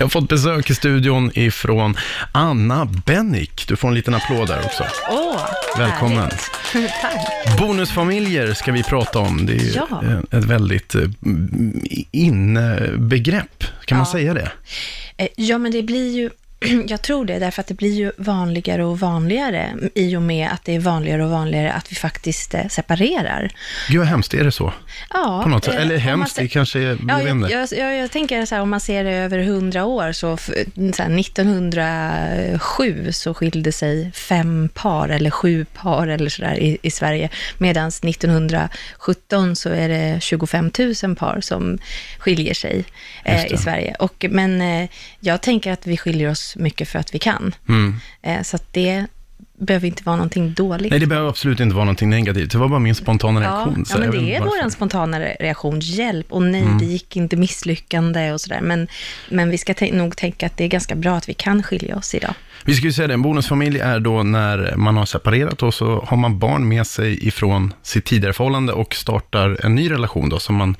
Jag har fått besök i studion ifrån Anna Bennick. Du får en liten applåd där också. Åh, Välkommen. Tack. Bonusfamiljer ska vi prata om. Det är ju Ja. eh, ett väldigt eh, innebegrepp. Kan man Ja. säga det? Eh, Ja, men det blir ju, jag tror det, därför att det blir ju vanligare och vanligare i och med att det är vanligare och vanligare att vi faktiskt eh, separerar. Gud vad hemskt, är det så? Ja, På något sätt. eh, Eller hemskt, ser- det kanske är, Ja, jag, jag, jag, jag tänker så här, om man ser det över hundra år, så, så här, 1907 så skilde sig fem par eller sju par eller sådär i, i Sverige, medan 1917 så är det 25 000 par som skiljer sig eh, i Sverige. Och, men eh, jag tänker att vi skiljer oss mycket för att vi kan. Mm. Eh, så att det behöver inte vara någonting dåligt. Nej, det behöver absolut inte vara någonting negativt. Det var bara min spontana Ja, reaktion. så ja, men det är vår spontana re- reaktion. Hjälp, och nej, Mm. det gick inte, misslyckande och sådär. Men, men vi ska nog tänka att det är ganska bra att vi kan skilja oss idag. Vi ska ju säga det, en bonusfamilj är då när man har separerat och så har man barn med sig ifrån sitt tidigare förhållande och startar en ny relation då, som man,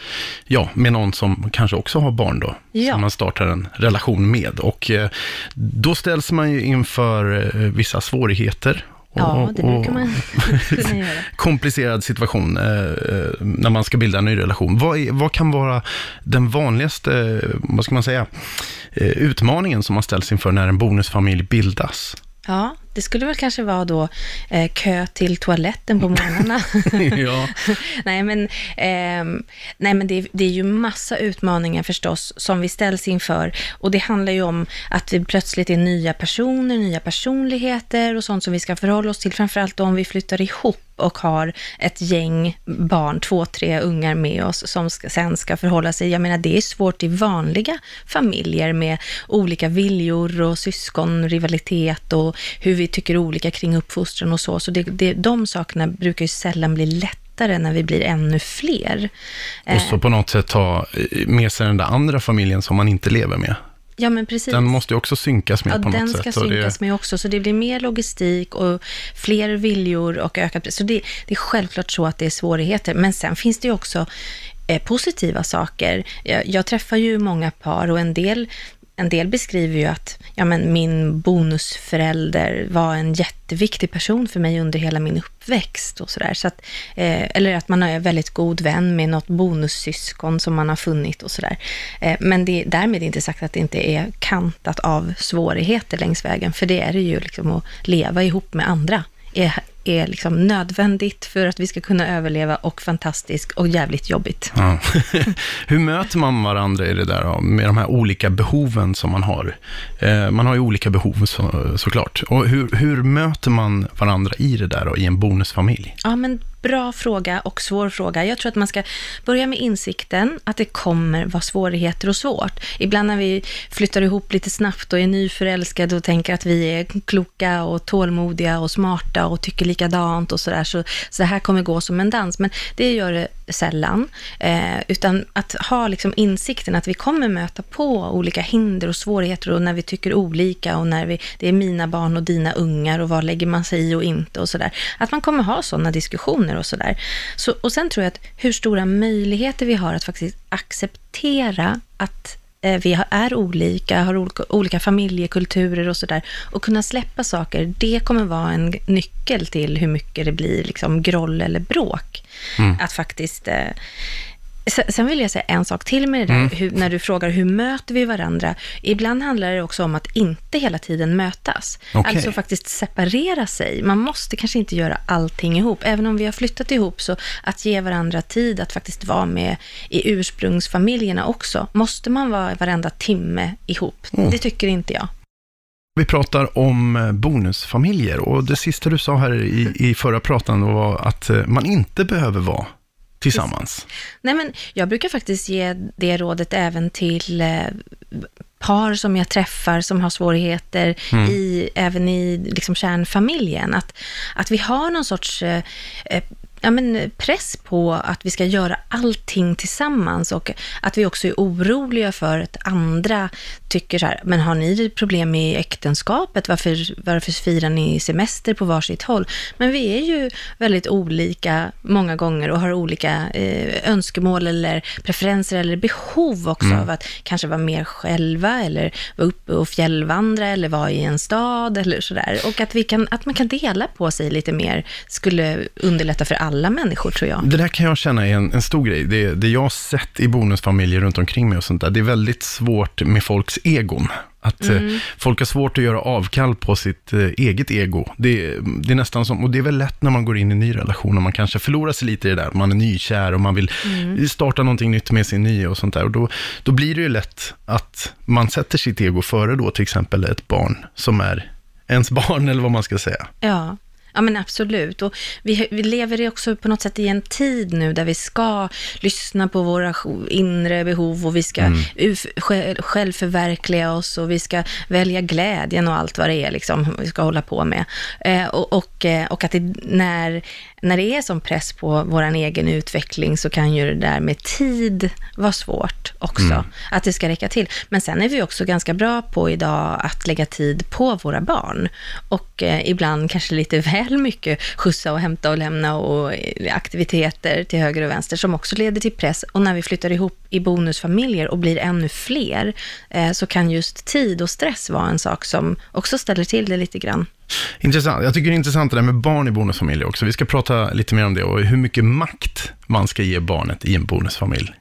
ja, med någon som kanske också har barn då, Ja. som man startar en relation med. Och eh, då ställs man ju inför eh, vissa svårigheter. Och, Ja, det brukar man kunna göra. komplicerad situation eh, eh, när man ska bilda en ny relation. Vad, är, vad kan vara den vanligaste, eh, vad ska man säga, eh, utmaningen som man ställs inför när en bonusfamilj bildas? Ja, det skulle väl kanske vara då eh, kö till toaletten på morgnarna. ja. nej, men, ehm, nej, men det, är- det är ju massa utmaningar förstås som vi ställs inför. Och det handlar ju om att vi plötsligt är nya personer, nya personligheter och sånt som vi ska förhålla oss till. Framförallt om vi flyttar ihop och har ett gäng barn, två, tre ungar med oss som ska, sen ska förhålla sig. Jag menar, det är svårt i vanliga familjer med olika viljor och syskonrivalitet och hur vi tycker olika kring uppfostran och så. Så det, det, de sakerna brukar ju sällan bli lättare när vi blir ännu fler. Och så på något sätt ta eh, med sig den där andra familjen som man inte lever med. Ja, men precis. Den måste ju också synkas med Ja, på något den sätt. ska och det- synkas med också, så det blir mer logistik och fler viljor och ökat... Så det, det är självklart så att det är svårigheter, men sen finns det ju också eh, positiva saker. Jag, jag träffar ju många par och en del, en del beskriver ju att ja, men min bonusförälder var en jätteviktig person för mig under hela min uppväxt och sådär. Så att, eh, eller att man är väldigt god vän med något bonussyskon som man har funnit och sådär. Eh, men det är därmed inte sagt att det inte är kantat av svårigheter längs vägen, för det är det ju liksom att leva ihop med andra. Eh, är liksom nödvändigt för att vi ska kunna överleva och fantastiskt och jävligt jobbigt. Ja. Hur möter man varandra i det där då, med de här olika behoven som man har? Eh, man har ju olika behov så, såklart. Och hur, hur möter man varandra i det där då, i en bonusfamilj? Ja, men bra fråga och svår fråga. Jag tror att man ska börja med insikten att det kommer vara svårigheter och svårt. Ibland när vi flyttar ihop lite snabbt och är nyförälskade och tänker att vi är kloka och tålmodiga och smarta och tycker likadant och sådär, så, så det här kommer gå som en dans. Men det gör det sällan, eh, utan att ha liksom insikten att vi kommer möta på olika hinder och svårigheter och när vi tycker olika och när vi, det är mina barn och dina ungar och vad lägger man sig i och inte och sådär. Att man kommer ha sådana diskussioner och sådär. Så, och sen tror jag att hur stora möjligheter vi har att faktiskt acceptera att eh, vi är olika, har olika, olika familjekulturer och sådär. Och kunna släppa saker, det kommer vara en nyckel till hur mycket det blir liksom groll eller bråk. Att faktiskt... Eh, Sen vill jag säga en sak till med det där, hur, när du frågar hur möter vi varandra. Ibland handlar det också om att inte hela tiden mötas. Okej. Alltså faktiskt separera sig. Man måste kanske inte göra allting ihop. Även om vi har flyttat ihop, så att ge varandra tid att faktiskt vara med i ursprungsfamiljerna också. Måste man vara varenda timme ihop? Mm. Det tycker inte jag. Vi pratar om eh, bonusfamiljer och det sista du sa här i, i förra pratan var att eh, man inte behöver vara tillsammans. Nej, men jag brukar faktiskt ge det rådet även till eh, par som jag träffar som har svårigheter, i, även i liksom kärnfamiljen. Att, att vi har någon sorts eh, eh, ja, men press på att vi ska göra allting tillsammans och att vi också är oroliga för att andra tycker så här, men har ni problem med äktenskapet? Varför, varför firar ni semester på varsitt håll? Men vi är ju väldigt olika många gånger och har olika eh, önskemål eller preferenser eller behov också mm. av att kanske vara mer själva eller vara uppe och fjällvandra eller vara i en stad eller sådär. Och att, vi kan, att man kan dela på sig lite mer skulle underlätta för alla människor tror jag. Det där kan jag känna är en, en stor grej. Det, det jag har sett i bonusfamiljer runt omkring mig och sånt där, det är väldigt svårt med folks egon. Att eh, mm. folk har svårt att göra avkall på sitt eh, eget ego. Det, det, är nästan som, och det är väl lätt när man går in i en ny relation och man kanske förlorar sig lite i det där. Man är nykär och man vill mm. starta någonting nytt med sin nya och sånt där. Och då, då blir det ju lätt att man sätter sitt ego före då till exempel ett barn som är ens barn eller vad man ska säga. Ja. Ja men absolut. Och vi, vi lever också på något sätt i en tid nu där vi ska lyssna på våra inre behov och vi ska mm. självförverkliga oss och vi ska välja glädjen och allt vad det är liksom vi ska hålla på med. Eh, och, och, eh, och, att det, när, när det är som press på vår egen utveckling så kan ju det där med tid vara svårt också, mm. att det ska räcka till. Men sen är vi också ganska bra på idag att lägga tid på våra barn och eh, ibland kanske lite väl mycket skjutsa och hämta och lämna och eh, aktiviteter till höger och vänster som också leder till press. Och när vi flyttar ihop i bonusfamiljer och blir ännu fler eh, så kan just tid och stress vara en sak som också ställer till det lite grann. Intressant. Jag tycker det är intressant det där med barn i bonusfamiljer också. Vi ska prata lite mer om det och hur mycket makt man ska ge barnet i en bonusfamilj.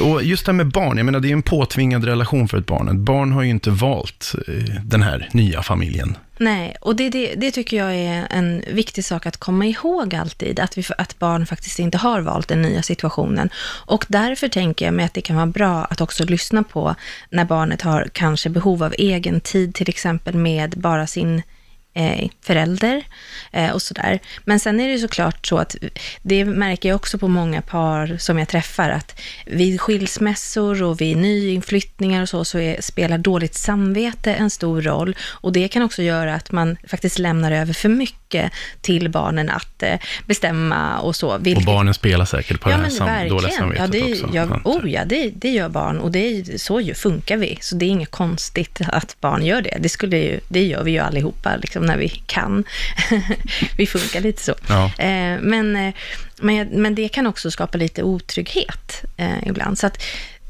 Och just det här med barn, jag menar det är en påtvingad relation för ett barn. Ett barn har ju inte valt eh, den här nya familjen. Nej, och det, det, det, tycker jag är en viktig sak att komma ihåg alltid, att, vi, att barn faktiskt inte har valt den nya situationen. Och därför tänker jag mig att det kan vara bra att också lyssna på när barnet har kanske behov av egen tid, till exempel med bara sin eh, förälder eh, och sådär. Men sen är det såklart så att det märker jag också på många par som jag träffar, att vid skilsmässor och vid nyinflyttningar och så, så är, spelar dåligt samvete en stor roll. Och det kan också göra att man faktiskt lämnar över för mycket till barnen att eh, bestämma och så. Vilket... Och barnen spelar säkert på ja, det här sam dåliga samvetet ja, det, också. Ja, oh ja, det, det gör barn och det, så funkar vi. Så det är inget konstigt att barn gör det. Det, skulle ju, det gör vi ju allihopa. Liksom när vi kan. vi funkar lite så. Ja. Eh, men, eh, men, men det kan också skapa lite otrygghet eh, ibland. Så att,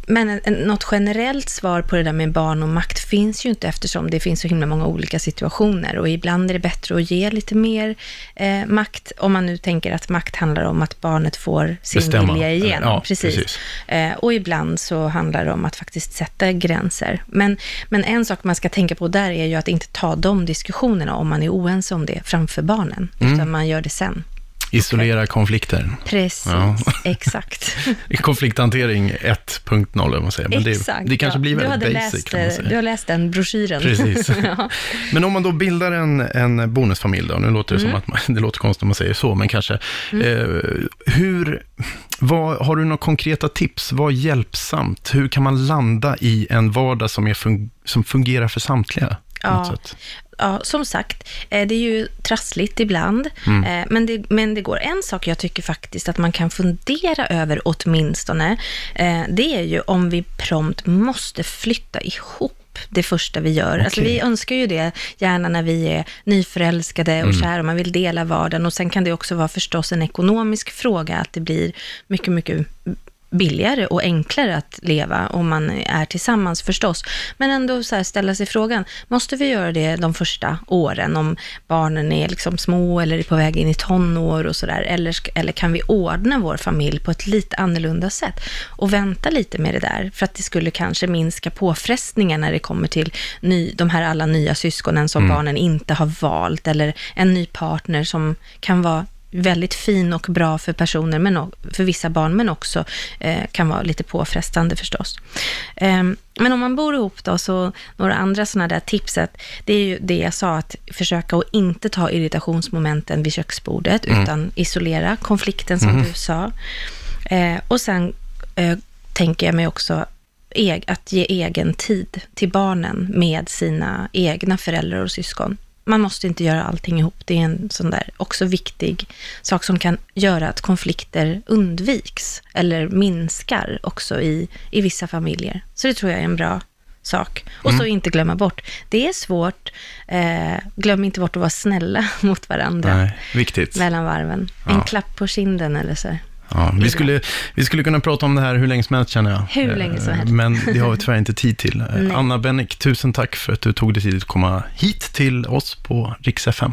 men något generellt svar på det där med barn och makt finns ju inte eftersom det finns så himla många olika situationer och ibland är det bättre att ge lite mer eh, makt om man nu tänker att makt handlar om att barnet får sin Bestämma. vilja igenom. Ja, precis. precis. Eh, och ibland så handlar det om att faktiskt sätta gränser. Men, men en sak man ska tänka på där är ju att inte ta de diskussionerna om man är oense om det framför barnen, mm. utan man gör det sen. Isolera konflikter. Precis, ja. exakt. Konflikthantering 1.0, om man säger. Men exakt, det, kanske ja. blir väldigt basic. Läst, kan man säga. Du har läst den broschyren. Precis. ja. Men om man då bildar en, en bonusfamilj, då, nu låter det mm. som att man, det låter konstigt om man säger så, men kanske. Mm. Eh, hur, vad, har du några konkreta tips? Vad är hjälpsamt? Hur kan man landa i en vardag som, är fun, som fungerar för samtliga? Ja, ja, som sagt, eh, det är ju trassligt ibland, mm. Eh, men, det, men det går. En sak jag tycker faktiskt att man kan fundera över åtminstone, eh, det är ju om vi prompt måste flytta ihop det första vi gör. Okay. Alltså vi önskar ju det gärna när vi är nyförälskade och mm. kära, man vill dela vardagen och sen kan det också vara förstås en ekonomisk fråga, att det blir mycket, mycket billigare och enklare att leva om man är tillsammans förstås. Men ändå så ställa sig frågan, måste vi göra det de första åren om barnen är liksom små eller är på väg in i tonår och sådär? Eller, eller kan vi ordna vår familj på ett lite annorlunda sätt och vänta lite med det där? För att det skulle kanske minska påfrestningar när det kommer till ny, de här alla nya syskonen som mm. barnen inte har valt eller en ny partner som kan vara väldigt fin och bra för personer, men för vissa barn, men också eh, kan vara lite påfrestande förstås. Eh, men om man bor ihop då, så några andra sådana där tipset, det är ju det jag sa, att försöka att inte ta irritationsmomenten vid köksbordet, mm. utan isolera konflikten som mm. du sa. Eh, och sen eh, tänker jag mig också att ge egen tid till barnen med sina egna föräldrar och syskon. Man måste inte göra allting ihop. Det är en sån där också viktig sak som kan göra att konflikter undviks eller minskar också i, i vissa familjer. Så det tror jag är en bra sak. Och så inte glömma bort. Det är svårt. Eh, glöm inte bort att vara snälla mot varandra Nej, viktigt. mellan varven. En Ja. klapp på kinden eller så. Ja, vi, skulle, vi skulle kunna prata om det här hur länge som helst känner jag. Hur länge som Eh, helst. Men det har vi tyvärr inte tid till. Eh. Anna Bennick, tusen tack för att du tog dig tid att komma hit till oss på Rix FM.